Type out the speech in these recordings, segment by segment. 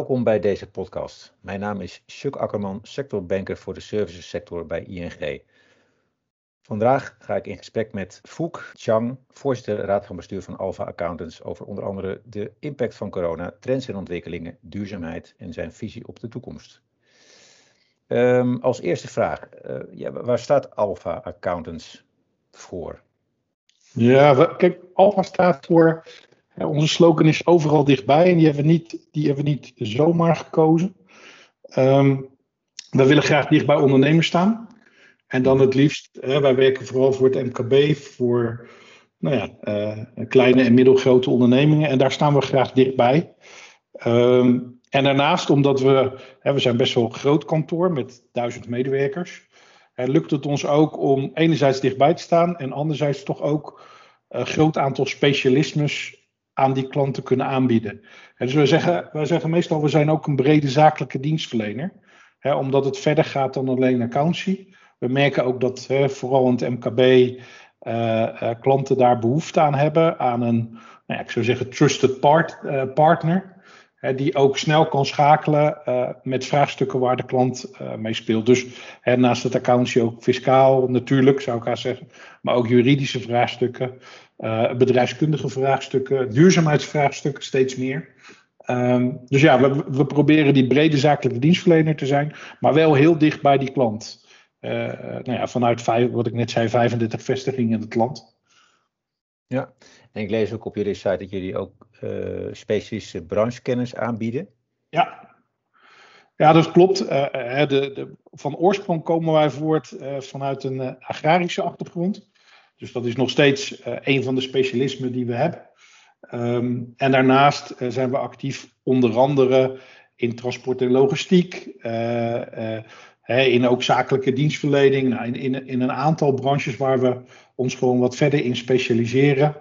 Welkom bij deze podcast. Mijn naam is Chuck Akkerman, sectorbanker voor de servicessector bij ING. Vandaag ga ik in gesprek met Fouk Chang, voorzitter Raad van Bestuur van Alpha Accountants, over onder andere de impact van corona, trends en ontwikkelingen, duurzaamheid en zijn visie op de toekomst. Um, als eerste vraag, uh, ja, waar staat Alpha Accountants voor? Ja, kijk, Alpha staat voor onze slogan is overal dichtbij en die hebben we niet, die hebben niet zomaar gekozen. Um, we willen graag dicht bij ondernemers staan. En dan het liefst, hè, wij werken vooral voor het MKB, voor nou ja, uh, kleine en middelgrote ondernemingen. En daar staan we graag dichtbij. Um, en daarnaast, omdat we, hè, we zijn best wel een groot kantoor met duizend medewerkers. Hè, lukt het ons ook om enerzijds dichtbij te staan en anderzijds toch ook een groot aantal specialismes aan die klanten kunnen aanbieden. En dus wij zeggen, wij zeggen meestal, we zijn ook een brede zakelijke dienstverlener. Hè, omdat het verder gaat dan alleen accountancy. We merken ook dat hè, vooral in het MKB uh, uh, klanten daar behoefte aan hebben. Aan een, nou ja, ik zou zeggen, trusted part, uh, partner. Hè, die ook snel kan schakelen met vraagstukken waar de klant mee speelt. Dus hè, naast het accountancy ook fiscaal natuurlijk, zou ik haar zeggen. Maar ook juridische vraagstukken. Uh, bedrijfskundige vraagstukken, duurzaamheidsvraagstukken steeds meer. Um, dus ja, we, we, proberen die brede zakelijke dienstverlener te zijn, maar wel heel dicht bij die klant. Uh, nou ja, vanuit vijf, wat ik net zei, 35 vestigingen in het land. Ja, en ik lees ook op jullie site dat jullie ook uh, specialistische branchekennis aanbieden. Ja, ja dat klopt. de, de, van oorsprong komen wij voort vanuit een agrarische achtergrond. Dus dat is nog steeds uh, een van de specialismen die we hebben. Um, en daarnaast uh, zijn we actief onder andere in transport en logistiek, uh, in ook zakelijke dienstverlening, nou, in, in, in, een aantal branches waar we ons gewoon wat verder in specialiseren.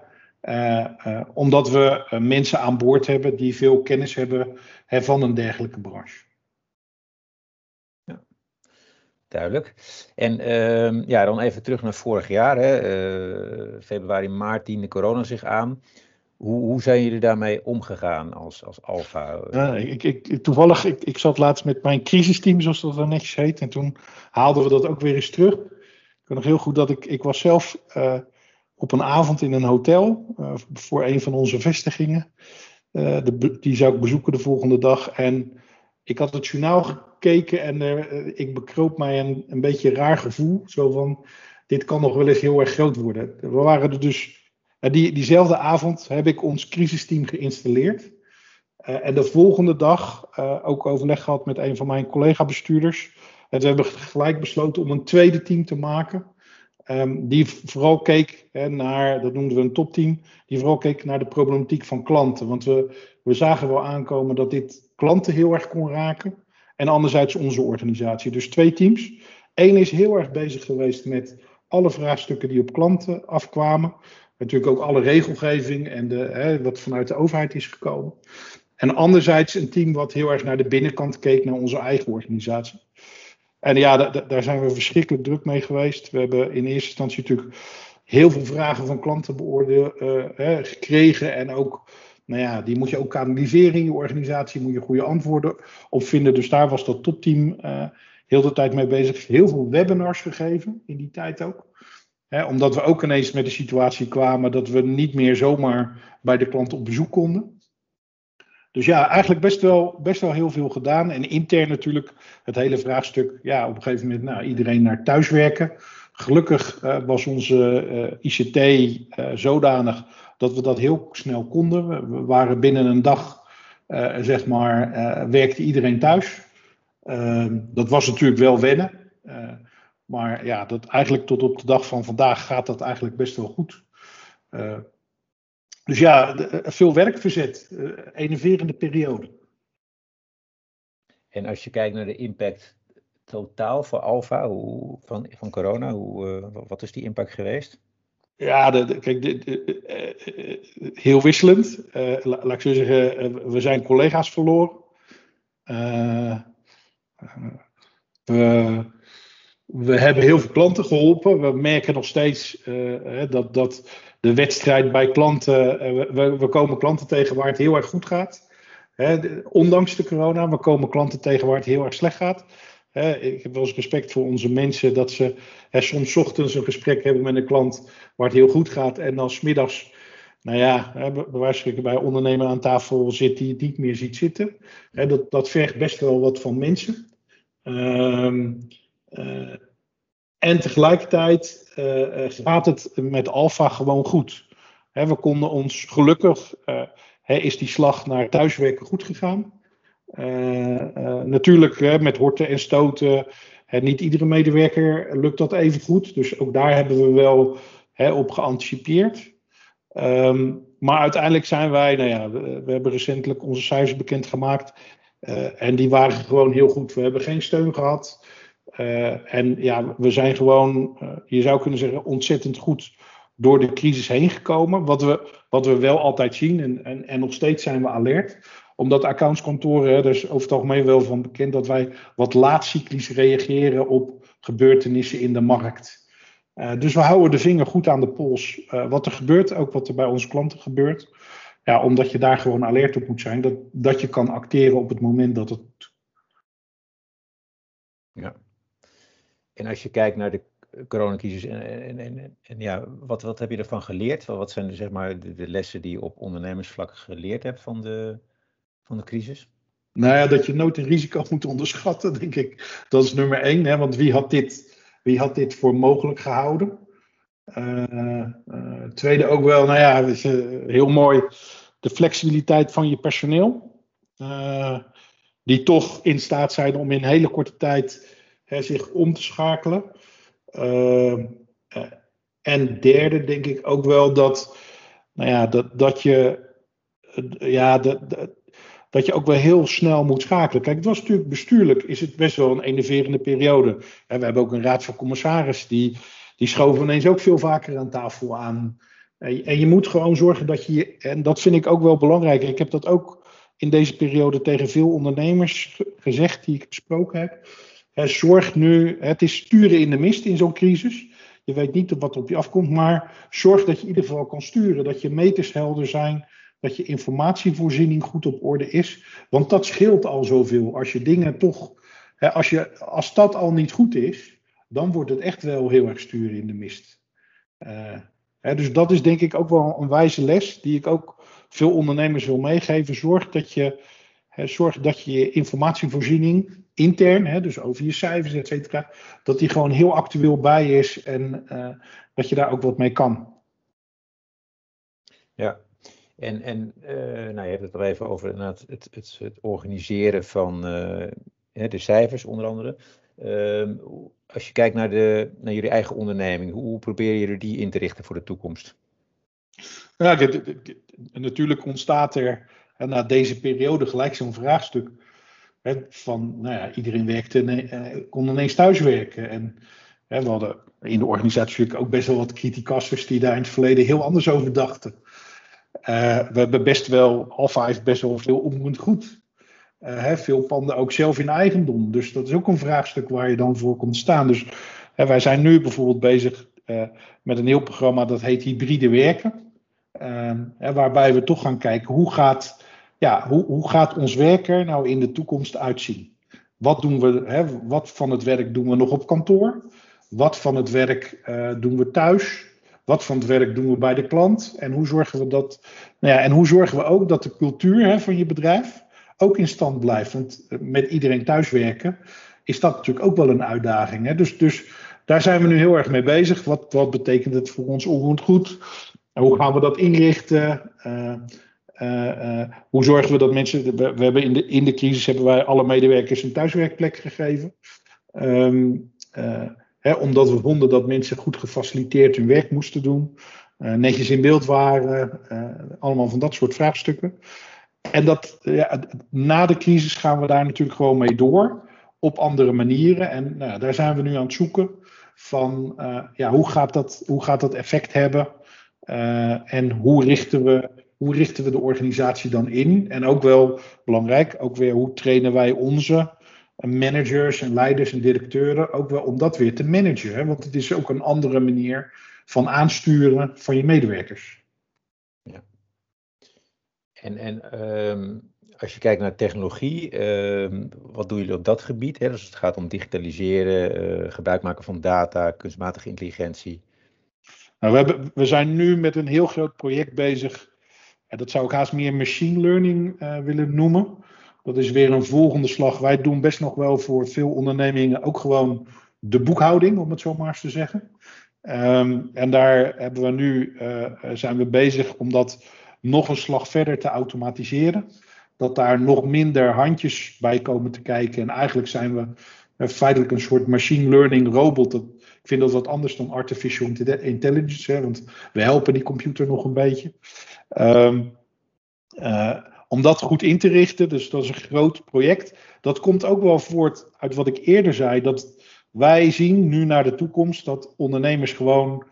omdat we mensen aan boord hebben die veel kennis hebben van een dergelijke branche. Duidelijk. En uh, ja, dan even terug naar vorig jaar. Hè. Uh, februari, maart diende corona zich aan. Hoe, hoe zijn jullie daarmee omgegaan als, als Alfa? Ja, ik, ik, toevallig, ik, ik zat laatst met mijn crisisteam, zoals dat dan netjes heet. En toen haalden we dat ook weer eens terug. Ik weet nog heel goed dat ik, ik was zelf uh, op een avond in een hotel uh, voor een van onze vestigingen. Die zou ik bezoeken de volgende dag. En ik had het journaal gekeken en uh, ik bekroop mij een, een beetje raar gevoel. Zo van, dit kan nog wel eens heel erg groot worden. We waren er dus, uh, die, diezelfde avond heb ik ons crisisteam geïnstalleerd. Uh, en de volgende dag ook overleg gehad met een van mijn collega-bestuurders. En we hebben gelijk besloten om een tweede team te maken. Um, die vooral keek hè, naar, dat noemden we een topteam, die vooral keek naar de problematiek van klanten. Want we, we zagen wel aankomen dat dit klanten heel erg kon raken. En anderzijds onze organisatie. Dus twee teams. Eén is heel erg bezig geweest met alle vraagstukken die op klanten afkwamen. Natuurlijk ook alle regelgeving en de, hè, wat vanuit de overheid is gekomen. En anderzijds een team wat heel erg naar de binnenkant keek, naar onze eigen organisatie. En ja, daar zijn we verschrikkelijk druk mee geweest. We hebben in eerste instantie natuurlijk heel veel vragen van klanten beoordeeld, uh, gekregen. En ook, nou ja, die moet je ook kanaliseren in je organisatie. Moet je goede antwoorden op vinden. Dus daar was dat topteam uh, heel de tijd mee bezig. Heel veel webinars gegeven in die tijd ook. Omdat we ook ineens met de situatie kwamen dat we niet meer zomaar bij de klant op bezoek konden. Dus ja, eigenlijk best wel, best wel heel veel gedaan. En intern natuurlijk het hele vraagstuk. Ja, op een gegeven moment nou, iedereen naar thuiswerken. Gelukkig uh, was onze uh, ICT zodanig dat we dat heel snel konden. We waren binnen een dag, zeg maar, werkte iedereen thuis. Ehm, dat was natuurlijk wel wennen. maar ja, dat eigenlijk tot op de dag van vandaag gaat dat eigenlijk best wel goed. Dus ja, eh, veel werk verzet, enerverende periode. En als je kijkt naar de impact totaal voor Alfa van, van corona, hoe, wat is die impact geweest? Ja, de, kijk, de, heel wisselend. La, laat ik zo zeggen, we zijn collega's verloren. we, we hebben heel veel klanten geholpen. We merken nog steeds dat, dat de wedstrijd bij klanten. Eh, we, we, komen klanten tegen waar het heel erg goed gaat. ondanks de corona, we komen klanten tegen waar het heel erg slecht gaat. Ik heb wel eens respect voor onze mensen dat ze soms ochtends een gesprek hebben met een klant waar het heel goed gaat. En dan smiddags, nou ja, bij bij een ondernemer aan tafel zit die het niet meer ziet zitten. dat, dat vergt best wel wat van mensen. Ehm, eh, en tegelijkertijd uh, gaat het met Alfa gewoon goed. we konden ons gelukkig, is die slag naar thuiswerken goed gegaan. Natuurlijk met horten en stoten. niet iedere medewerker lukt dat even goed. Dus ook daar hebben we wel op geanticipeerd. Ehm, maar uiteindelijk zijn wij, nou ja, we, hebben recentelijk onze cijfers bekendgemaakt. Uh, en die waren gewoon heel goed. We hebben geen steun gehad. En ja, we zijn gewoon, je zou kunnen zeggen, ontzettend goed door de crisis heen gekomen. Wat we, wat we wel altijd zien, en, en, en nog steeds zijn we alert. Omdat accountskantoren, er is over het algemeen wel van bekend dat wij wat laatcyclisch reageren op gebeurtenissen in de markt. dus we houden de vinger goed aan de pols. wat er gebeurt, ook wat er bij onze klanten gebeurt. Ja, omdat je daar gewoon alert op moet zijn. Dat, dat je kan acteren op het moment dat het. Ja. En als je kijkt naar de coronacrisis en, en, en, en, ja, wat, wat heb je ervan geleerd? Wat zijn de, zeg maar, de, de, lessen die je op ondernemersvlak geleerd hebt van de, van de crisis? Nou ja, dat je nooit een risico moet onderschatten, denk ik. Dat is nummer één. Hè? Want wie had, dit, wie had dit voor mogelijk gehouden? Uh, uh, tweede ook wel, nou ja, is, uh, heel mooi de flexibiliteit van je personeel. die toch in staat zijn om in hele korte tijd hè, zich om te schakelen. en derde denk ik ook wel dat, nou ja, dat, dat je, ja, dat, dat je ook wel heel snel moet schakelen. Kijk, het was natuurlijk bestuurlijk, is het best wel een enerverende periode. En we hebben ook een raad van commissaris die die schoven ineens ook veel vaker aan tafel aan. En je moet gewoon zorgen dat je, en dat vind ik ook wel belangrijk. Ik heb dat ook in deze periode tegen veel ondernemers gezegd die ik gesproken heb. Zorg nu, het is sturen in de mist in zo'n crisis. Je weet niet wat er op je afkomt, maar zorg dat je in ieder geval kan sturen. Dat je meters helder zijn, dat je informatievoorziening goed op orde is. Want dat scheelt al zoveel. Als je dingen toch, als, je, als dat al niet goed is, dan wordt het echt wel heel erg sturen in de mist. Uh, hè, dus dat is denk ik ook wel een wijze les die ik ook veel ondernemers wil meegeven. Zorg dat je, hè, zorg dat je, informatievoorziening intern, hè, dus over je cijfers, et cetera, dat die gewoon heel actueel bij is en uh, dat je daar ook wat mee kan. Ja, en, en uh, nou, je hebt het er even over het, het, het, het organiseren van de cijfers onder andere. Ehm, als je kijkt naar, de, naar jullie eigen onderneming, hoe probeer je die in te richten voor de toekomst? Ja, natuurlijk ontstaat er na deze periode gelijk zo'n vraagstuk. Hè, van, nou ja, iedereen werkte, eh, kon ineens thuiswerken. En hè, we hadden in de organisatie ook best wel wat criticasters die daar in het verleden heel anders over dachten. Uh, we hebben best wel, Alpha heeft best wel veel onroerend goed. Uh, veel panden ook zelf in eigendom. Dus dat is ook een vraagstuk waar je dan voor komt staan. Dus wij zijn nu bijvoorbeeld bezig uh, met een heel programma dat heet hybride werken. Uh, waarbij we toch gaan kijken hoe gaat, ja, hoe, hoe gaat ons werken nou in de toekomst uitzien? Wat, doen we, hè, wat van het werk doen we nog op kantoor? Wat van het werk doen we thuis? Wat van het werk doen we bij de klant? En hoe zorgen we dat? Nou ja, en hoe zorgen we ook dat de cultuur hè, van je bedrijf ook in stand blijft. Want eh, met iedereen thuiswerken is dat natuurlijk ook wel een uitdaging. Hè? Dus, dus daar zijn we nu heel erg mee bezig. Wat, wat betekent het voor ons onroerend goed? Hoe gaan we dat inrichten? Uh, uh, hoe zorgen we dat mensen. We, we, hebben in, de, in de crisis hebben wij alle medewerkers een thuiswerkplek gegeven. Um, omdat we vonden dat mensen goed gefaciliteerd hun werk moesten doen. netjes in beeld waren. allemaal van dat soort vraagstukken. En dat, ja, na de crisis gaan we daar natuurlijk gewoon mee door. Op andere manieren. En nou, daar zijn we nu aan het zoeken. Van ja, hoe, gaat dat, hoe gaat dat effect hebben? En hoe richten, we, hoe richten we de organisatie dan in? En ook wel belangrijk, ook weer hoe trainen wij onze managers en leiders en directeuren ook wel om dat weer te managen. Hè? Want het is ook een andere manier van aansturen van je medewerkers. En, en um, als je kijkt naar technologie, ehm, wat doen jullie op dat gebied? Hè? Dus het gaat om digitaliseren, uh, gebruik maken van data, kunstmatige intelligentie. Nou, we, hebben, we zijn nu met een heel groot project bezig. En dat zou ik haast meer machine learning uh, willen noemen. Dat is weer een volgende slag. Wij doen best nog wel voor veel ondernemingen ook gewoon de boekhouding, om het zo maar eens te zeggen. Um, en daar hebben we nu, uh, zijn we bezig om dat nog een slag verder te automatiseren. Dat daar nog minder handjes bij komen te kijken. En eigenlijk zijn we uh, feitelijk een soort machine learning robot. Dat, ik vind dat wat anders dan artificial intelligence, hè, want we helpen die computer nog een beetje. Um, om dat goed in te richten, dus dat is een groot project. Dat komt ook wel voort uit wat ik eerder zei, dat wij zien nu naar de toekomst dat ondernemers gewoon,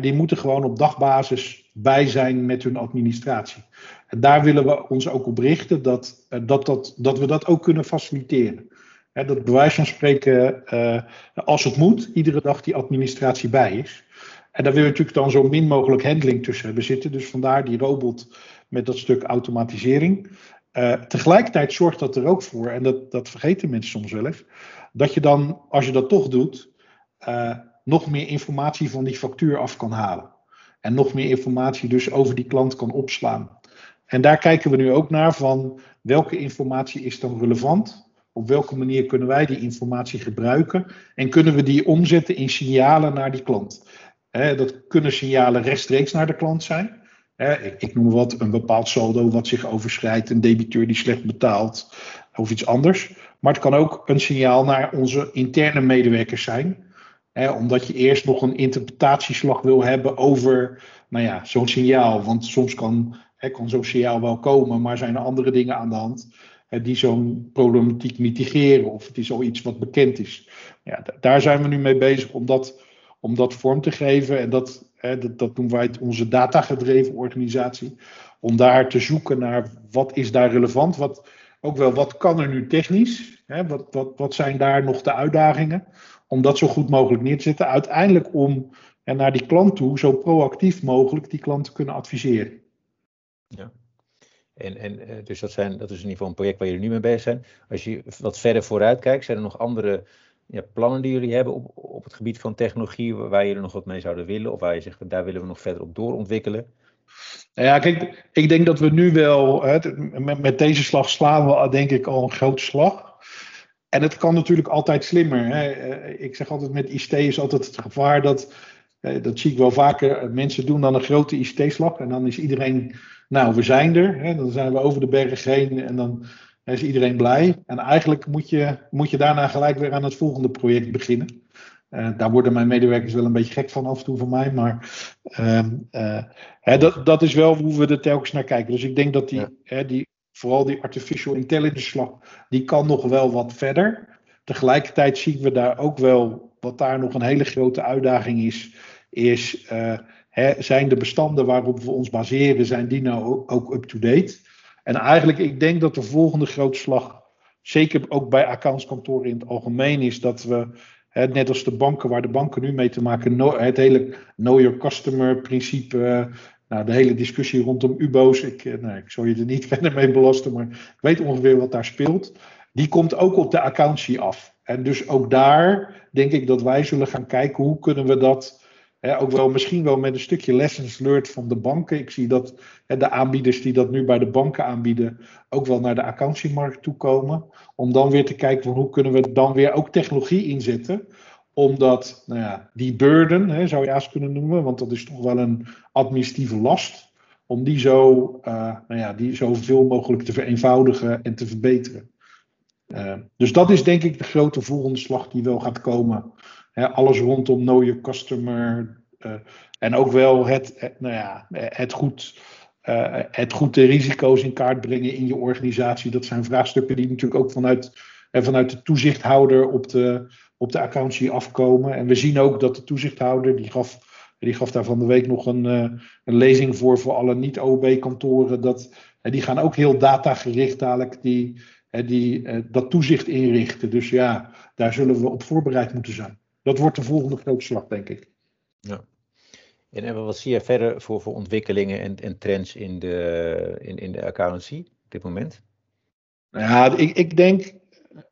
die moeten gewoon op dagbasis bij zijn met hun administratie. En daar willen we ons ook op richten, dat, eh, dat, dat, dat we dat ook kunnen faciliteren. Hè, dat bij wijze van spreken, uh, als het moet, iedere dag die administratie bij is. En daar willen we natuurlijk dan zo min mogelijk handling tussen hebben zitten. Dus vandaar die robot met dat stuk automatisering. Uh, tegelijkertijd zorgt dat er ook voor, en dat, dat vergeten mensen soms wel eens, dat je dan, als je dat toch doet, uh, nog meer informatie van die factuur af kan halen. En nog meer informatie dus over die klant kan opslaan. En daar kijken we nu ook naar van welke informatie is dan relevant? Op welke manier kunnen wij die informatie gebruiken? En kunnen we die omzetten in signalen naar die klant? dat kunnen signalen rechtstreeks naar de klant zijn. Ik, ik, noem wat, een bepaald saldo wat zich overschrijdt, een debiteur die slecht betaalt of iets anders. Maar het kan ook een signaal naar onze interne medewerkers zijn. Omdat je eerst nog een interpretatieslag wil hebben over nou ja, zo'n signaal. Want soms kan, kan zo'n signaal wel komen, maar zijn er andere dingen aan de hand die zo'n problematiek mitigeren. Of het is zoiets wat bekend is. Ja, daar zijn we nu mee bezig om dat, om dat vorm te geven. En dat, hè, dat, dat wij onze datagedreven organisatie. Om daar te zoeken naar wat is daar relevant. Wat, ook wel wat kan er nu technisch? Hè? Wat, wat, wat zijn daar nog de uitdagingen? Om dat zo goed mogelijk neer te zetten. Uiteindelijk om en naar die klant toe zo proactief mogelijk die klant te kunnen adviseren. Ja. En, en eh, dus dat, zijn, dat is in ieder geval een project waar jullie nu mee bezig zijn. Als je wat verder vooruit kijkt, zijn er nog andere ja, plannen die jullie hebben op, op het gebied van technologie waar jullie nog wat mee zouden willen? Of waar je zegt, daar willen we nog verder op doorontwikkelen? Nou ja, kijk, ik denk dat we nu wel, hè, met, met, deze slag slaan we denk ik al een grote slag. En het kan natuurlijk altijd slimmer. Hè. Eh, ik zeg altijd met ICT is altijd het gevaar dat, eh, dat zie ik wel vaker, mensen doen dan een grote ICT-slag en dan is iedereen, nou we zijn er, hè, dan zijn we over de berg heen en dan is iedereen blij. En eigenlijk moet je, moet je daarna gelijk weer aan het volgende project beginnen. Uh, daar worden mijn medewerkers wel een beetje gek van af en toe van mij. Maar uh, uh, hè, dat, dat is wel hoe we er telkens naar kijken. Dus ik denk dat die, ja. hè, die vooral die artificial intelligence slag, die kan nog wel wat verder. Tegelijkertijd zien we daar ook wel, wat daar nog een hele grote uitdaging is, is uh, hè, zijn de bestanden waarop we ons baseren, zijn die nou ook up-to-date? En eigenlijk, ik denk dat de volgende grote slag, zeker ook bij accountskantoren in het algemeen, is dat we net als de banken, waar de banken nu mee te maken, het hele know your customer principe, nou, de hele discussie rondom UBO's, ik, nou, ik zal je er niet verder mee belasten, maar ik weet ongeveer wat daar speelt. Die komt ook op de accountie af. En dus ook daar denk ik dat wij zullen gaan kijken hoe kunnen we dat ook wel misschien wel met een stukje lessons learned van de banken. Ik zie dat de aanbieders die dat nu bij de banken aanbieden, ook wel naar de accountiemarkt toe komen. Om dan weer te kijken van hoe kunnen we dan weer ook technologie inzetten. Omdat nou ja, die burden, zou je eens kunnen noemen, want dat is toch wel een administratieve last. Om die zo, uh, nou ja, die zoveel mogelijk te vereenvoudigen en te verbeteren. Uh, dus dat is denk ik de grote volgende slag die wel gaat komen alles rondom know your customer. Uh, en ook wel het, nou ja, het, goed, uh, het goed de risico's in kaart brengen in je organisatie. Dat zijn vraagstukken die natuurlijk ook vanuit, vanuit de toezichthouder op de, op de accountie afkomen. En we zien ook dat de toezichthouder, die gaf, die gaf daar van de week nog een, een lezing voor voor alle niet-OB-kantoren. Dat, die gaan ook heel datagericht dadelijk die, die, dat toezicht inrichten. Dus ja, daar zullen we op voorbereid moeten zijn dat wordt de volgende grote slag, denk ik. Ja. En wat zie je verder voor, voor ontwikkelingen en, en trends in de, in, in de accountancy op dit moment? Ja, ik, ik denk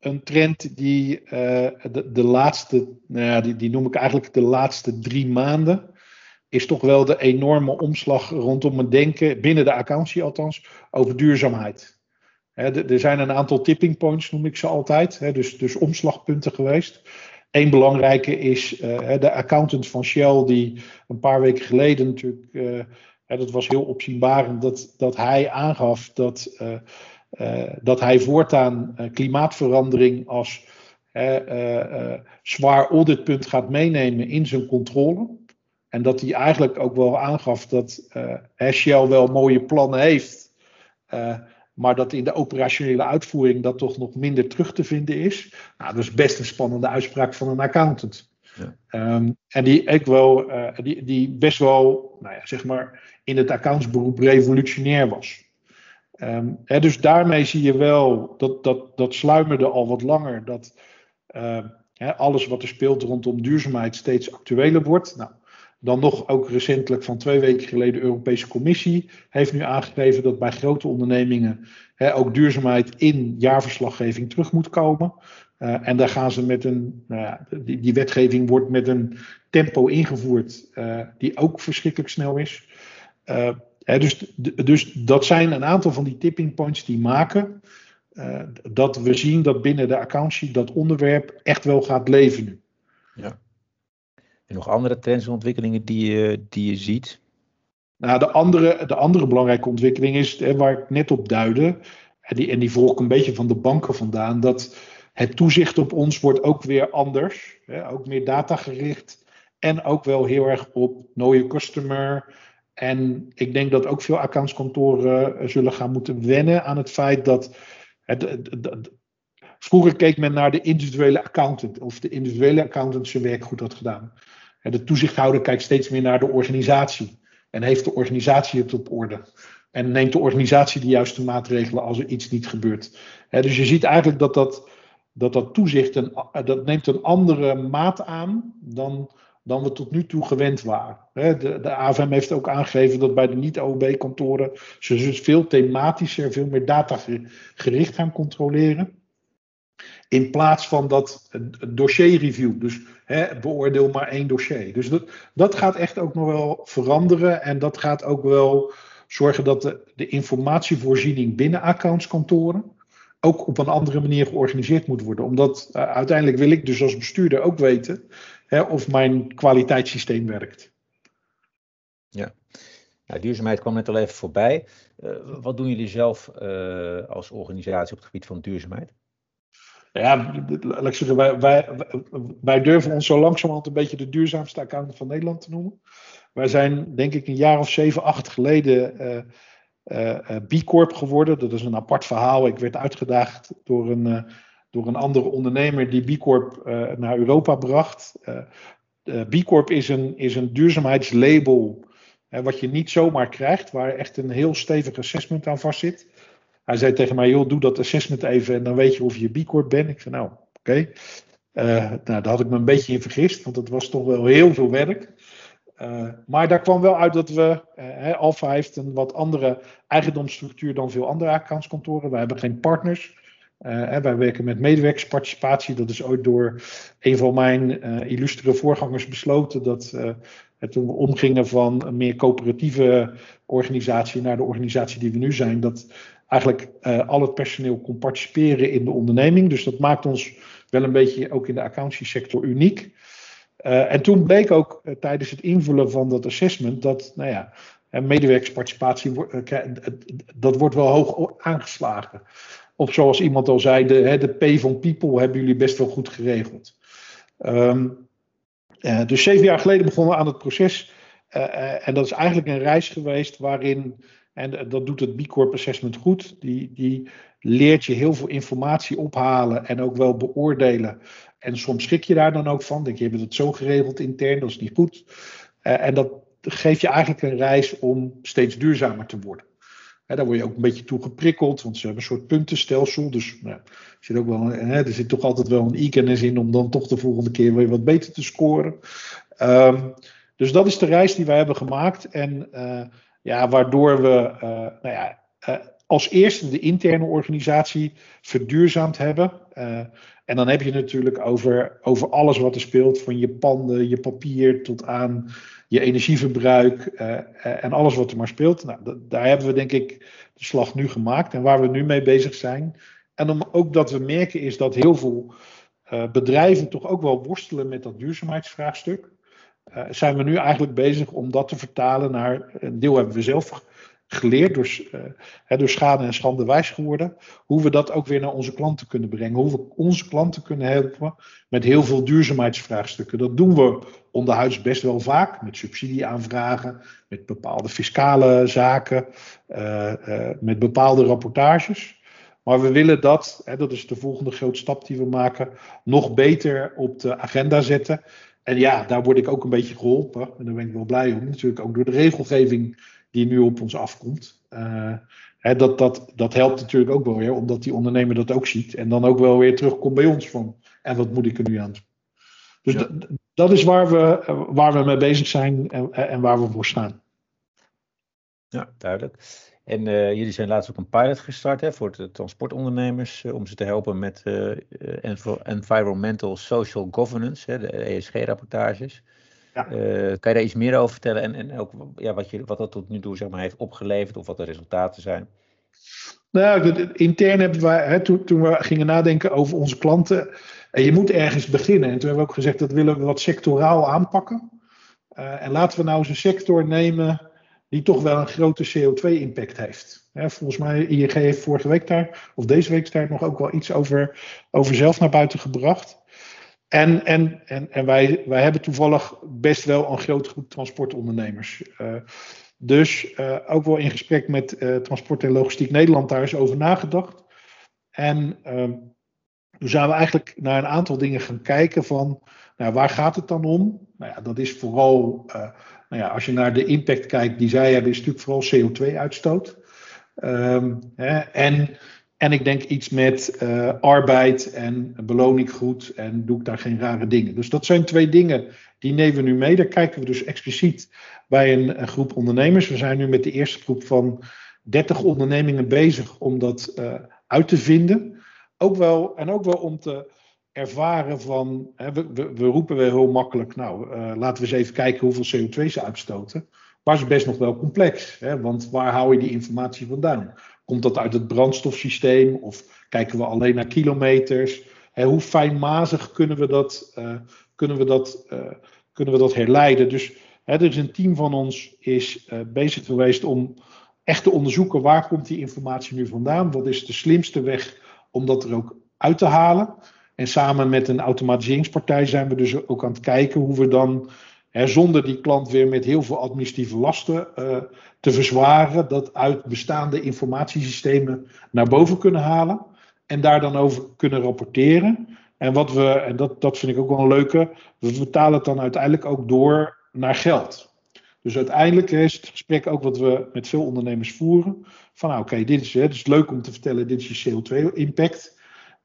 een trend die de, de laatste, nou ja, die, die noem ik eigenlijk de laatste drie maanden is toch wel de enorme omslag rondom het denken, binnen de accountie althans, over duurzaamheid. er zijn een aantal tipping points, noem ik ze altijd, dus, dus omslagpunten geweest. Eén belangrijke is uh, de accountant van Shell, die een paar weken geleden natuurlijk, uh, dat was heel opzienbarend, dat, dat hij aangaf dat, uh, dat hij voortaan klimaatverandering als zwaar auditpunt gaat meenemen in zijn controle. En dat hij eigenlijk ook wel aangaf dat Shell wel mooie plannen heeft. Maar dat in de operationele uitvoering dat toch nog minder terug te vinden is. Nou, dat is best een spannende uitspraak van een accountant. Ja. Um, en die, ik wel, uh, die, die best wel, nou ja, zeg maar, in het accountsberoep revolutionair was. Um, hè, dus daarmee zie je wel, dat, dat, dat sluimerde al wat langer, dat hè, alles wat er speelt rondom duurzaamheid steeds actueler wordt. Nou, dan nog ook recentelijk van twee weken geleden, de Europese Commissie heeft nu aangegeven dat bij grote ondernemingen hè, ook duurzaamheid in jaarverslaggeving terug moet komen. Uh, en daar gaan ze met een, ja, die, die, wetgeving wordt met een tempo ingevoerd uh, die ook verschrikkelijk snel is. Uh, hè, dus, dus dat zijn een aantal van die tipping points die maken dat we zien dat binnen de accountie dat onderwerp echt wel gaat leven nu. Ja nog andere trends en ontwikkelingen die je, die je ziet? Nou, de andere, de andere belangrijke ontwikkeling is, hè, waar ik net op duidde, en die, en die volg een beetje van de banken vandaan, dat het toezicht op ons wordt ook weer anders. Hè, ook meer datagericht en ook wel heel erg op your customer. En ik denk dat ook veel accountskantoren eh, zullen gaan moeten wennen aan het feit dat. Vroeger keek men naar de individuele accountant, of de individuele accountant zijn werk goed had gedaan. De toezichthouder kijkt steeds meer naar de organisatie. En heeft de organisatie het op orde? En neemt de organisatie de juiste maatregelen als er iets niet gebeurt? Dus je ziet eigenlijk dat dat, dat, dat toezicht een, dat neemt een andere maat aan dan, dan we tot nu toe gewend waren. De, de AFM heeft ook aangegeven dat bij de niet-OB-kantoren ze dus veel thematischer, veel meer datagericht gaan controleren. In plaats van dat dossierreview. Dus hè, beoordeel maar één dossier. Dus dat, dat gaat echt ook nog wel veranderen. En dat gaat ook wel zorgen dat de, de informatievoorziening binnen accountskantoren ook op een andere manier georganiseerd moet worden. Omdat uh, uiteindelijk wil ik dus als bestuurder ook weten hè, of mijn kwaliteitssysteem werkt. Ja. Nou, duurzaamheid kwam net al even voorbij. Uh, wat doen jullie zelf uh, als organisatie op het gebied van duurzaamheid? Ja, laat zeggen, wij, wij, durven ons zo langzamerhand een beetje de duurzaamste accountant van Nederland te noemen. Wij zijn, denk ik, een jaar of zeven, acht geleden uh, B Corp geworden. Dat is een apart verhaal. Ik werd uitgedaagd door een, door een andere ondernemer die B Corp naar Europa bracht. B Corp is een, is een duurzaamheidslabel wat je niet zomaar krijgt, waar echt een heel stevig assessment aan vastzit. Hij zei tegen mij, joh, doe dat assessment even en dan weet je of je B Corp bent. Ik zei, nou, oké. Uh, nou, daar had ik me een beetje in vergist, want het was toch wel heel veel werk. Uh, maar daar kwam wel uit dat we, uh, Alpha heeft een wat andere eigendomsstructuur dan veel andere accountskantoren. Wij hebben geen partners. Uh, wij werken met medewerkersparticipatie. Dat is ooit door een van mijn illustere voorgangers besloten. Dat toen we omgingen van een meer coöperatieve organisatie naar de organisatie die we nu zijn. Dat eigenlijk uh, al het personeel kon participeren in de onderneming. Dus dat maakt ons wel een beetje ook in de accountancy sector uniek. Uh, en toen bleek ook uh, tijdens het invullen van dat assessment dat, nou ja, medewerkersparticipatie, dat wordt wel hoog aangeslagen. Of zoals iemand al zei, de, de P van People hebben jullie best wel goed geregeld. Um, dus zeven jaar geleden begonnen we aan het proces. en dat is eigenlijk een reis geweest waarin en dat doet het B Corp Assessment goed. Die, die leert je heel veel informatie ophalen en ook wel beoordelen. En soms schrik je daar dan ook van. Denk je, hebt het zo geregeld intern, dat is niet goed. Uh, en dat geeft je eigenlijk een reis om steeds duurzamer te worden. Daar word je ook een beetje toe geprikkeld, want ze hebben een soort puntenstelsel. Dus nou, zit ook wel, er zit toch altijd wel een e-kennis in om dan toch de volgende keer weer wat beter te scoren. Um, dus dat is de reis die wij hebben gemaakt. En uh, ja, waardoor we, uh, nou ja, uh, als eerste de interne organisatie verduurzaamd hebben. Uh, en dan heb je natuurlijk over, over alles wat er speelt, van je panden, je papier tot aan je energieverbruik en alles wat er maar speelt. Nou, daar hebben we denk ik de slag nu gemaakt en waar we nu mee bezig zijn. En om, ook dat we merken is dat heel veel bedrijven toch ook wel worstelen met dat duurzaamheidsvraagstuk. Zijn we nu eigenlijk bezig om dat te vertalen naar, een deel hebben we zelf geleerd, door, uh, door schade en schande wijs geworden, hoe we dat ook weer naar onze klanten kunnen brengen. Hoe we onze klanten kunnen helpen met heel veel duurzaamheidsvraagstukken. Dat doen we onderhuids best wel vaak, met subsidieaanvragen, met bepaalde fiscale zaken, uh, met bepaalde rapportages. Maar we willen dat, hè, dat is de volgende grote stap die we maken, nog beter op de agenda zetten. En ja, daar word ik ook een beetje geholpen. En daar ben ik wel blij om. Natuurlijk ook door de regelgeving die nu op ons afkomt. Uh, hè, dat, dat, dat helpt natuurlijk ook wel weer, omdat die ondernemer dat ook ziet. En dan ook wel weer terugkomt bij ons van, en wat moet ik er nu aan doen? Dus ja. dat is waar we, waar we mee bezig zijn en, en waar we voor staan. Ja, duidelijk. En uh, jullie zijn laatst ook een pilot gestart hè, voor de transportondernemers uh, om ze te helpen met uh, environmental social governance, hè, de ESG-rapportages. Ja. Kan je daar iets meer over vertellen en, en ook ja, wat, je, wat dat tot nu toe zeg maar, heeft opgeleverd of wat de resultaten zijn? Nou, intern hebben wij, hè, toen, toen we gingen nadenken over onze klanten, en je moet ergens beginnen. En toen hebben we ook gezegd dat willen we wat sectoraal aanpakken. En laten we nou eens een sector nemen die toch wel een grote CO2-impact heeft. Volgens mij, ING heeft vorige week daar, of deze week daar nog ook wel iets over, over zelf naar buiten gebracht. En, en, en, en wij, wij hebben toevallig best wel een grote groep transportondernemers. Uh, dus uh, ook wel in gesprek met uh, Transport en Logistiek Nederland daar is over nagedacht. En toen zijn we eigenlijk naar een aantal dingen gaan kijken van, nou, waar gaat het dan om? Nou ja, dat is vooral, nou ja, als je naar de impact kijkt die zij hebben, is natuurlijk vooral CO2-uitstoot. Um, en en ik denk iets met uh, arbeid en beloning goed en doe ik daar geen rare dingen. Dus dat zijn twee dingen die nemen we nu mee. Daar kijken we dus expliciet bij een, groep ondernemers. We zijn nu met de eerste groep van 30 ondernemingen bezig om dat uh, uit te vinden. Ook wel, en ook wel om te ervaren van, hè, we, we, we, roepen wel heel makkelijk, nou uh, laten we eens even kijken hoeveel CO2 ze uitstoten. Maar het is best nog wel complex, hè, want waar hou je die informatie vandaan? Komt dat uit het brandstofsysteem of kijken we alleen naar kilometers? Hè, hoe fijnmazig kunnen we dat, uh, kunnen we dat, uh, kunnen we dat herleiden? Dus, hè, dus een team van ons is bezig geweest om echt te onderzoeken waar komt die informatie nu vandaan? Wat is de slimste weg om dat er ook uit te halen? En samen met een automatiseringspartij zijn we dus ook aan het kijken hoe we dan Hè, zonder die klant weer met heel veel administratieve lasten uh, te verzwaren, dat uit bestaande informatiesystemen naar boven kunnen halen en daar dan over kunnen rapporteren. En wat we, en dat, dat vind ik ook wel een leuke, we vertalen het dan uiteindelijk ook door naar geld. Dus uiteindelijk is het gesprek ook wat we met veel ondernemers voeren. Van nou, oké, dit is het is leuk om te vertellen, dit is je CO2-impact.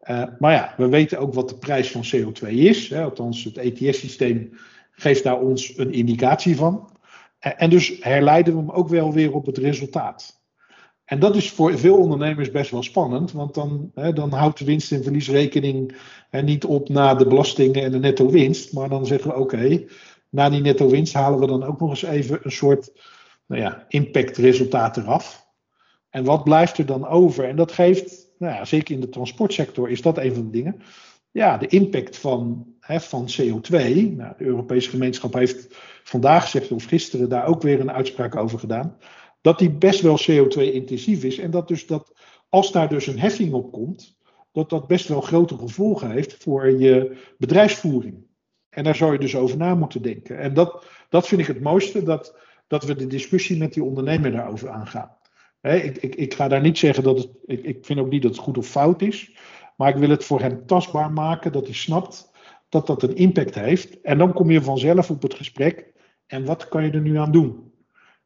Uh, maar ja, we weten ook wat de prijs van CO2 is. Hè, althans, het ETS-systeem geeft daar ons een indicatie van. En dus herleiden we hem ook wel weer op het resultaat. En dat is voor veel ondernemers best wel spannend, want dan, hè, dan houdt de winst- en verliesrekening hè, niet op na de belastingen en de netto winst. Maar dan zeggen we: oké, na die netto winst halen we dan ook nog eens even een soort nou ja, impactresultaat eraf. En wat blijft er dan over? En dat geeft, nou ja, zeker in de transportsector, is dat een van de dingen ja, de impact van, hè, van CO2. Nou, de Europese gemeenschap heeft vandaag gezegd, of gisteren daar ook weer een uitspraak over gedaan, dat die best wel CO2-intensief is. En dat dus dat als daar dus een heffing op komt, dat dat best wel grote gevolgen heeft voor je bedrijfsvoering. En daar zou je dus over na moeten denken. En dat, dat vind ik het mooiste, dat, dat we de discussie met die ondernemer daarover aangaan. ik, ik, ik ga daar niet zeggen dat het. Ik, ik vind ook niet dat het goed of fout is. Maar ik wil het voor hem tastbaar maken, dat hij snapt dat dat een impact heeft. En dan kom je vanzelf op het gesprek. En wat kan je er nu aan doen?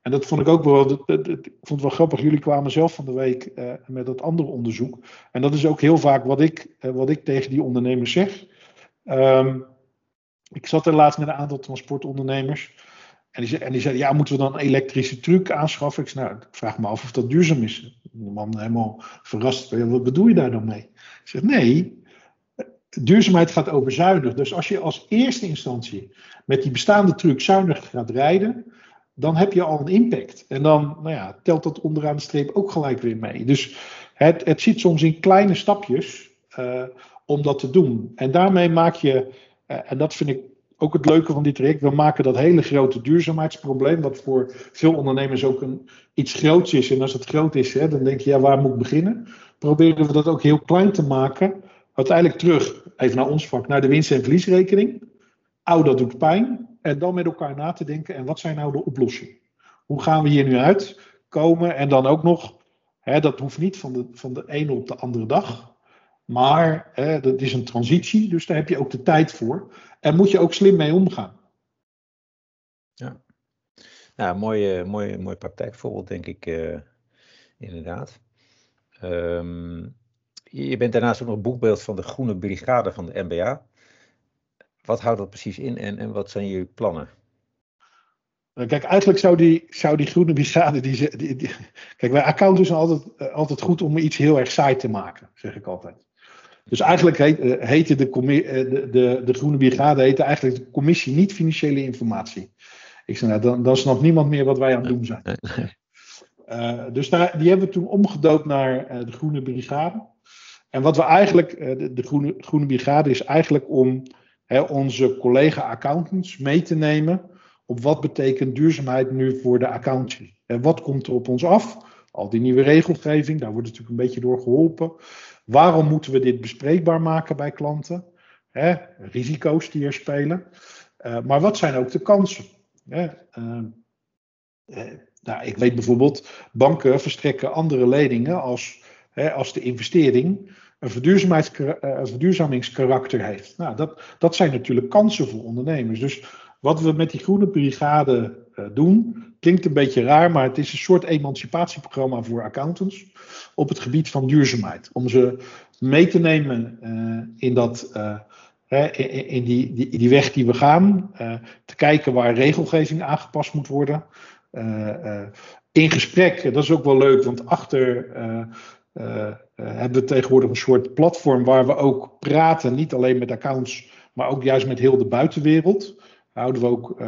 En dat vond ik ook wel, dat, vond wel grappig. Jullie kwamen zelf van de week uh, met dat andere onderzoek. En dat is ook heel vaak wat ik, uh, wat ik tegen die ondernemers zeg. Um, ik zat er laatst met een aantal transportondernemers. En die, en die zei, ja, moeten we dan een elektrische truc aanschaffen? Ik zei, nou, ik vraag me af of dat duurzaam is. De man helemaal verrast. Wat bedoel je daar dan mee? Ik zeg, nee, duurzaamheid gaat over zuinig. Dus als je als eerste instantie met die bestaande truc zuinig gaat rijden, dan heb je al een impact. En dan nou ja, telt dat onderaan de streep ook gelijk weer mee. Dus het, het zit soms in kleine stapjes uh, om dat te doen. En daarmee maak je, en dat vind ik ook het leuke van dit traject, we maken dat hele grote duurzaamheidsprobleem, wat voor veel ondernemers ook een, iets groots is. En als het groot is, hè, dan denk je, ja, waar moet ik beginnen? Proberen we dat ook heel klein te maken. Uiteindelijk terug, even naar ons vak, naar de winst- en verliesrekening. Oud, dat doet pijn. En dan met elkaar na te denken, en wat zijn nou de oplossingen? Hoe gaan we hier nu uitkomen? En dan ook nog, hè, dat hoeft niet van de, van de ene op de andere dag. Maar hè, dat is een transitie, dus daar heb je ook de tijd voor. En moet je ook slim mee omgaan. Ja, nou, mooi, mooi, mooi praktijkvoorbeeld, denk ik, uh, inderdaad. Um, je bent daarnaast ook nog boekbeeld van de Groene Brigade van de MBA. Wat houdt dat precies in en, en wat zijn jullie plannen? Nou, kijk, eigenlijk zou die, zou die groene brigade. Die, die, die, kijk, wij accountants zijn altijd, eh, altijd goed om iets heel erg saai te maken, zeg ik altijd. Dus eigenlijk heet, uh, heette de, uh, de, de, de groene brigade heette eigenlijk de commissie niet-financiële informatie. Ik zei, nou, dan, dan snapt niemand meer wat wij aan het doen zijn. Uh, dus daar, die hebben we toen omgedoopt naar de groene brigade. En wat we eigenlijk, de, de groene, groene brigade is eigenlijk om hè, onze collega-accountants mee te nemen op wat betekent duurzaamheid nu voor de accountancy. En wat komt er op ons af? Al die nieuwe regelgeving, daar wordt natuurlijk een beetje door geholpen. Waarom moeten we dit bespreekbaar maken bij klanten? Hè, risico's die er spelen. Uh, maar wat zijn ook de kansen? Hè, uh, uh, nou, ik weet bijvoorbeeld, banken verstrekken andere leningen als, hè, als de investering een, een verduurzamingskarakter heeft. Nou, dat, dat zijn natuurlijk kansen voor ondernemers. Dus wat we met die groene brigade doen, klinkt een beetje raar, maar het is een soort emancipatieprogramma voor accountants op het gebied van duurzaamheid. Om ze mee te nemen uh, in, dat, uh, in die, die, die, weg die we gaan. Te kijken waar regelgeving aangepast moet worden. in gesprek, dat is ook wel leuk, want achter hebben we tegenwoordig een soort platform waar we ook praten, niet alleen met accounts, maar ook juist met heel de buitenwereld. Houden we ook,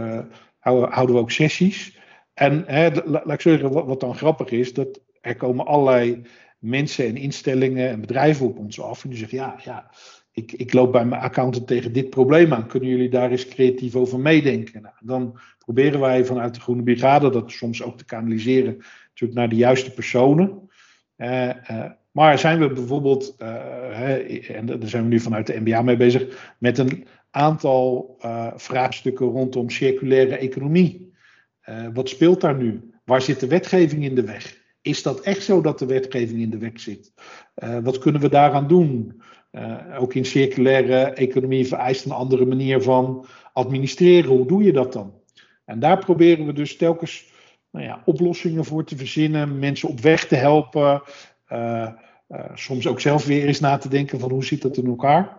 houden, we ook sessies. En hè, laat ik zeggen, wat, dan grappig is, dat er komen allerlei mensen en instellingen en bedrijven op ons af. En die zeggen, ja, ja ik, ik loop bij mijn accountant tegen dit probleem aan. Kunnen jullie daar eens creatief over meedenken? Nou, dan proberen wij vanuit de Groene Brigade dat soms ook te kanaliseren natuurlijk naar de juiste personen. Uh, uh, maar zijn we bijvoorbeeld, uh, hè, en daar zijn we nu vanuit de MBA mee bezig, met een aantal vraagstukken rondom circulaire economie. Uh, wat speelt daar nu? Waar zit de wetgeving in de weg? Is dat echt zo dat de wetgeving in de weg zit? Uh, wat kunnen we daaraan doen? Ook in circulaire economie vereist een andere manier van administreren. Hoe doe je dat dan? En daar proberen we dus telkens nou ja, oplossingen voor te verzinnen, mensen op weg te helpen. soms ook zelf weer eens na te denken van hoe zit dat in elkaar?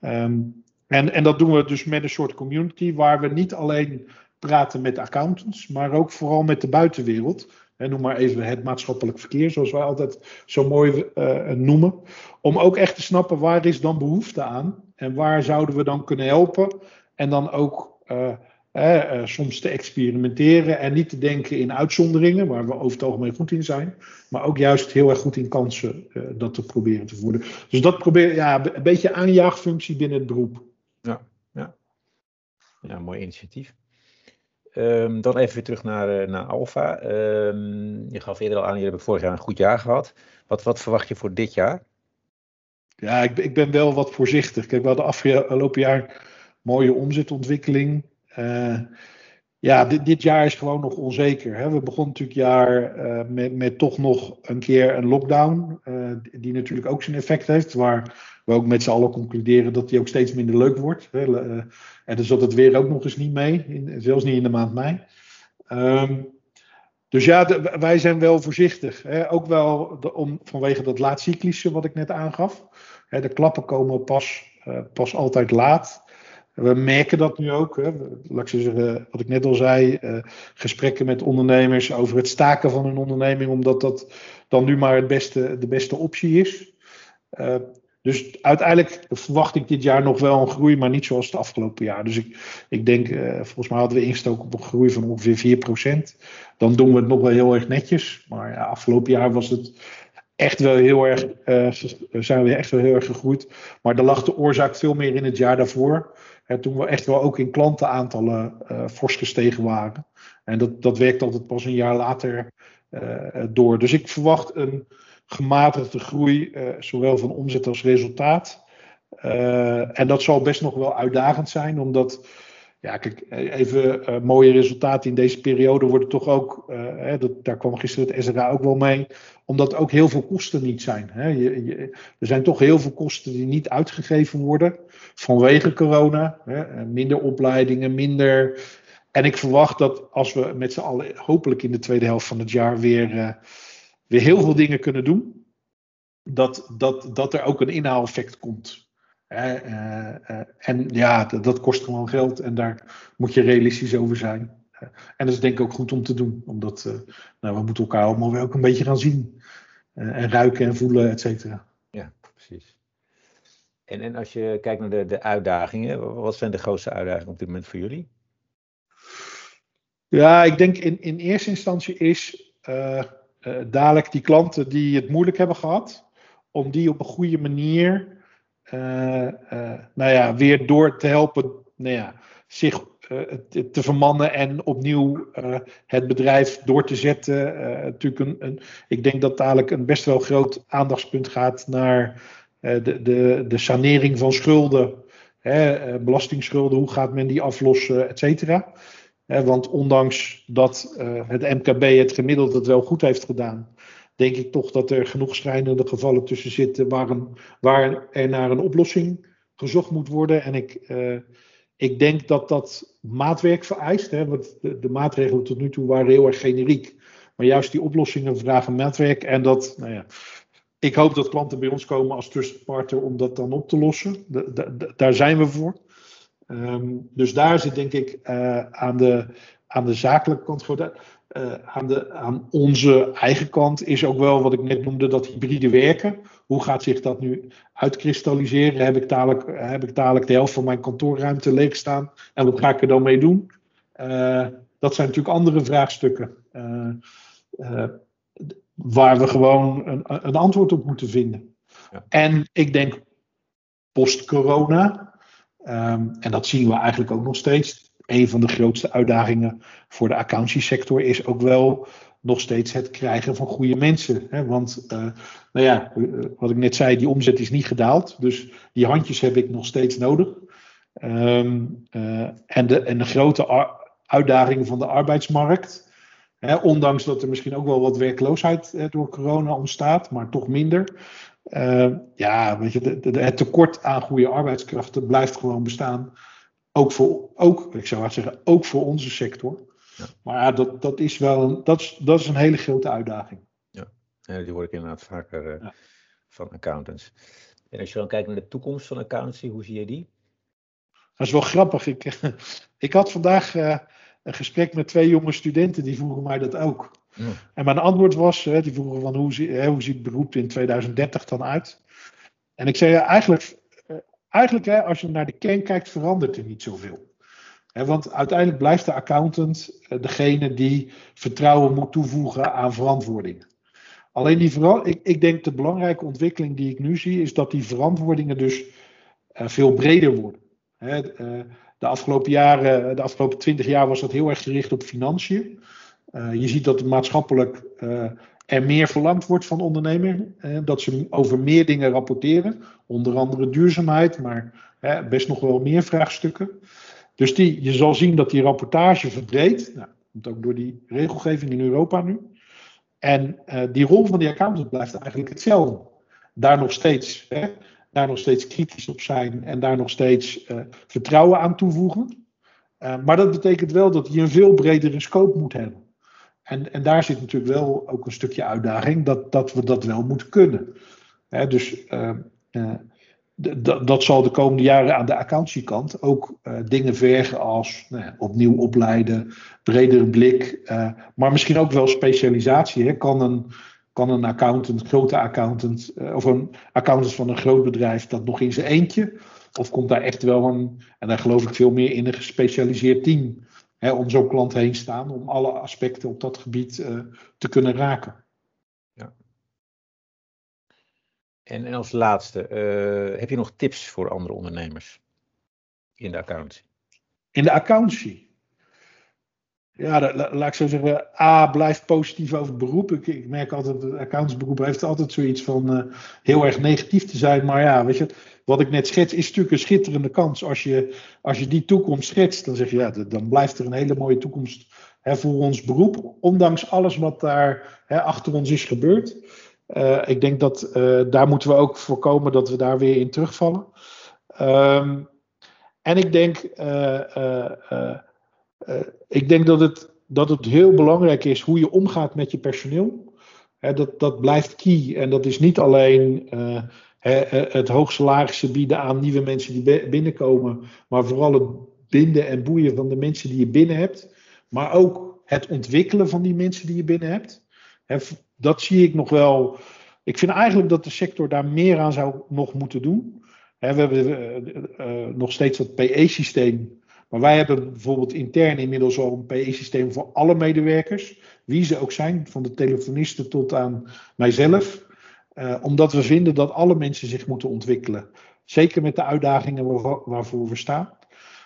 Um, en, en dat doen we dus met een soort community waar we niet alleen praten met accountants, maar ook vooral met de buitenwereld. En noem maar even het maatschappelijk verkeer, zoals wij altijd zo mooi uh, noemen. Om ook echt te snappen waar is dan behoefte aan en waar zouden we dan kunnen helpen. En dan ook uh, uh, soms te experimenteren en niet te denken in uitzonderingen, waar we over het algemeen goed in zijn. Maar ook juist heel erg goed in kansen dat te proberen te voeren. Dus dat probeer ja, een beetje aanjaagfunctie binnen het beroep. Ja, mooi initiatief. Um, dan even weer terug naar, uh, naar Alfa. Um, je gaf eerder al aan, jullie hebben vorig jaar een goed jaar gehad. Wat, wat verwacht je voor dit jaar? Ja, ik, ik ben wel wat voorzichtig. Kijk, we hadden afgelopen jaar mooie omzetontwikkeling. Uh, ja, dit, dit, jaar is gewoon nog onzeker. Hè. We begonnen natuurlijk jaar uh, met, met toch nog een keer een lockdown. die natuurlijk ook zijn effect heeft. Waar we ook met z'n allen concluderen dat die ook steeds minder leuk wordt. Hè. En dan zat het weer ook nog eens niet mee, in, zelfs niet in de maand mei. Um, dus ja, wij zijn wel voorzichtig. Hè. Ook wel om, vanwege dat laatcyclische wat ik net aangaf. Hè, de klappen komen pas, uh, pas altijd laat. We merken dat nu ook. Hè. Laat ik zeggen, wat ik net al zei, uh, gesprekken met ondernemers over het staken van een onderneming, omdat dat dan nu maar het beste, de beste optie is. Uh, dus uiteindelijk verwacht ik dit jaar nog wel een groei, maar niet zoals het afgelopen jaar. Dus ik, ik denk, uh, volgens mij hadden we ingestoken op een groei van ongeveer 4%. Dan doen we het nog wel heel erg netjes. Maar ja, afgelopen jaar was het echt wel heel erg, uh, zijn we echt wel heel erg gegroeid. Maar daar lag de oorzaak veel meer in het jaar daarvoor. Hè, toen we echt wel ook in klantenaantallen uh, fors gestegen waren. En dat, dat werkt altijd pas een jaar later door. Dus ik verwacht een gematigde groei, uh, zowel van omzet als resultaat. Uh, en dat zal best nog wel uitdagend zijn, omdat, ja, kijk, even uh, mooie resultaten in deze periode worden toch ook, hè, dat, daar kwam gisteren het SRA ook wel mee, omdat ook heel veel kosten niet zijn. Hè. Je, er zijn toch heel veel kosten die niet uitgegeven worden vanwege corona. Hè. Minder opleidingen, minder. En ik verwacht dat als we met z'n allen hopelijk in de tweede helft van het jaar weer weer heel veel dingen kunnen doen, dat, dat, dat er ook een inhaaleffect komt. Uh, uh, en ja, dat, dat, kost gewoon geld en daar moet je realistisch over zijn. en dat is denk ik ook goed om te doen, omdat nou, we moeten elkaar allemaal wel ook een beetje gaan zien. en ruiken en voelen, et cetera. Ja, precies. En, en als je kijkt naar de, de uitdagingen, wat zijn de grootste uitdagingen op dit moment voor jullie? Ja, ik denk in, in eerste instantie is uh, dadelijk die klanten die het moeilijk hebben gehad, om die op een goede manier uh, uh, nou ja, weer door te helpen nou ja, zich te, vermannen en opnieuw het bedrijf door te zetten. natuurlijk een, een, ik denk dat dadelijk een best wel groot aandachtspunt gaat naar de, de, de sanering van schulden. Hè, belastingschulden, hoe gaat men die aflossen, et cetera want ondanks dat uh, het MKB het gemiddeld het wel goed heeft gedaan, denk ik toch dat er genoeg schrijnende gevallen tussen zitten waar, een, waar er naar een oplossing gezocht moet worden. En ik, uh, ik denk dat dat maatwerk vereist. Hè, want de, de, maatregelen tot nu toe waren heel erg generiek. Maar juist die oplossingen vragen maatwerk. En dat, nou ja, ik hoop dat klanten bij ons komen als trusted partner om dat dan op te lossen. Daar zijn we voor. Um, dus daar zit denk ik uh, aan, de, aan de zakelijke kant. Uh, aan, de, aan onze eigen kant is ook wel wat ik net noemde, dat hybride werken. Hoe gaat zich dat nu uitkristalliseren? Heb ik dadelijk, heb ik dadelijk de helft van mijn kantoorruimte leeg staan? En wat ga ik er dan mee doen? Uh, dat zijn natuurlijk andere vraagstukken. waar we gewoon een, een, antwoord op moeten vinden. Ja. En ik denk post-corona Um, en dat zien we eigenlijk ook nog steeds. Een van de grootste uitdagingen voor de accountiesector is ook wel nog steeds het krijgen van goede mensen. Hè? Want, uh, nou ja, wat ik net zei, die omzet is niet gedaald. Dus die handjes heb ik nog steeds nodig. Um, uh, en, de, en de grote uitdagingen van de arbeidsmarkt. Hè, ondanks dat er misschien ook wel wat werkloosheid hè, door corona ontstaat, maar toch minder. Uh, ja, weet je, de, de, het tekort aan goede arbeidskrachten blijft gewoon bestaan. Ook voor, ook, ik zou zeggen, ook voor onze sector. Ja. Maar ja, dat, dat is wel een, dat is, dat is een hele grote uitdaging. Ja, ja die hoor ik inderdaad vaker uh, ja. van accountants. En als je dan kijkt naar de toekomst van accountancy, hoe zie je die? Dat is wel grappig. Ik, ik had vandaag uh, een gesprek met twee jonge studenten, die vroegen mij dat ook. En mijn antwoord was, die vroegen van hoe, hoe ziet beroep in 2030 dan uit? En ik zei eigenlijk, eh, eigenlijk als je naar de kern kijkt, verandert er niet zoveel. Want uiteindelijk blijft de accountant eh, degene die vertrouwen moet toevoegen aan verantwoordingen. Alleen die ik, ik denk de belangrijke ontwikkeling die ik nu zie, is dat die verantwoordingen dus uh, veel breder worden. De afgelopen jaren, de afgelopen twintig jaar was dat heel erg gericht op financiën. Uh, je ziet dat maatschappelijk uh, er meer verlangd wordt van ondernemers. Uh, dat ze over meer dingen rapporteren. Onder andere duurzaamheid, maar best nog wel meer vraagstukken. Dus die, je zal zien dat die rapportage verbreedt. Nou, komt ook door die regelgeving in Europa nu. En die rol van die accountant blijft eigenlijk hetzelfde. Daar nog steeds, hè, daar nog steeds kritisch op zijn en daar nog steeds vertrouwen aan toevoegen. maar dat betekent wel dat je een veel bredere scope moet hebben. En, en daar zit natuurlijk wel ook een stukje uitdaging dat, dat we dat wel moeten kunnen. dus uh, uh, dat zal de komende jaren aan de accountiekant ook uh, dingen vergen als nou opnieuw opleiden, bredere blik, uh, maar misschien ook wel specialisatie. Kan, een, kan een accountant, grote accountant, of een accountant van een groot bedrijf dat nog in zijn eentje? Of komt daar echt wel een, en daar geloof ik veel meer in, een gespecialiseerd team hè, om zo'n klant heen staan, om alle aspecten op dat gebied te kunnen raken? En, en als laatste, uh, heb je nog tips voor andere ondernemers in de accountancy? In de accountancy? Ja, dat, laat ik zo zeggen. A, blijf positief over het beroep. Ik, ik merk altijd, het accountantsberoep heeft altijd zoiets van uh, heel erg negatief te zijn. Maar ja, weet je, wat ik net schets is natuurlijk een schitterende kans. Als je, als je die toekomst schetst, dan zeg je, ja, dan blijft er een hele mooie toekomst hè, voor ons beroep. Ondanks alles wat daar hè, achter ons is gebeurd. Uh, ik denk dat uh, daar moeten we ook voorkomen dat we daar weer in terugvallen. Um, en ik denk, uh, ik denk dat, het, dat het heel belangrijk is hoe je omgaat met je personeel. Dat, dat blijft key. En dat is niet alleen het hoogsalarissen bieden aan nieuwe mensen die binnenkomen, maar vooral het binden en boeien van de mensen die je binnen hebt. Maar ook het ontwikkelen van die mensen die je binnen hebt dat zie ik nog wel. Ik vind eigenlijk dat de sector daar meer aan zou nog moeten doen. we hebben uh, uh, nog steeds dat PE-systeem. Maar wij hebben bijvoorbeeld intern inmiddels al een PE-systeem voor alle medewerkers. Wie ze ook zijn, van de telefonisten tot aan mijzelf. Uh, omdat we vinden dat alle mensen zich moeten ontwikkelen. Zeker met de uitdagingen waar, waarvoor we staan.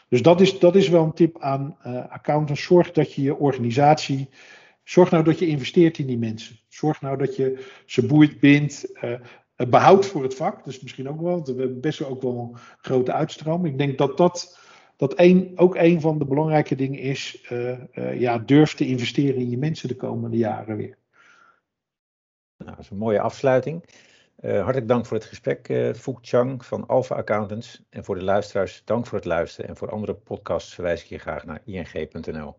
Dus dat is, dat is wel een tip aan accountants. Zorg dat je je organisatie Zorg nou dat je investeert in die mensen. Zorg nou dat je ze boeit bindt. Uh, behoudt voor het vak. Dus misschien ook wel. We hebben best wel ook wel een grote uitstroom. Ik denk dat dat, dat een, ook een van de belangrijke dingen is. Ja, durf te investeren in je mensen de komende jaren weer. Nou, dat is een mooie afsluiting. Uh, hartelijk dank voor het gesprek, uh, Chang van Alpha Accountants. En voor de luisteraars, dank voor het luisteren. En voor andere podcasts verwijs ik je graag naar ing.nl.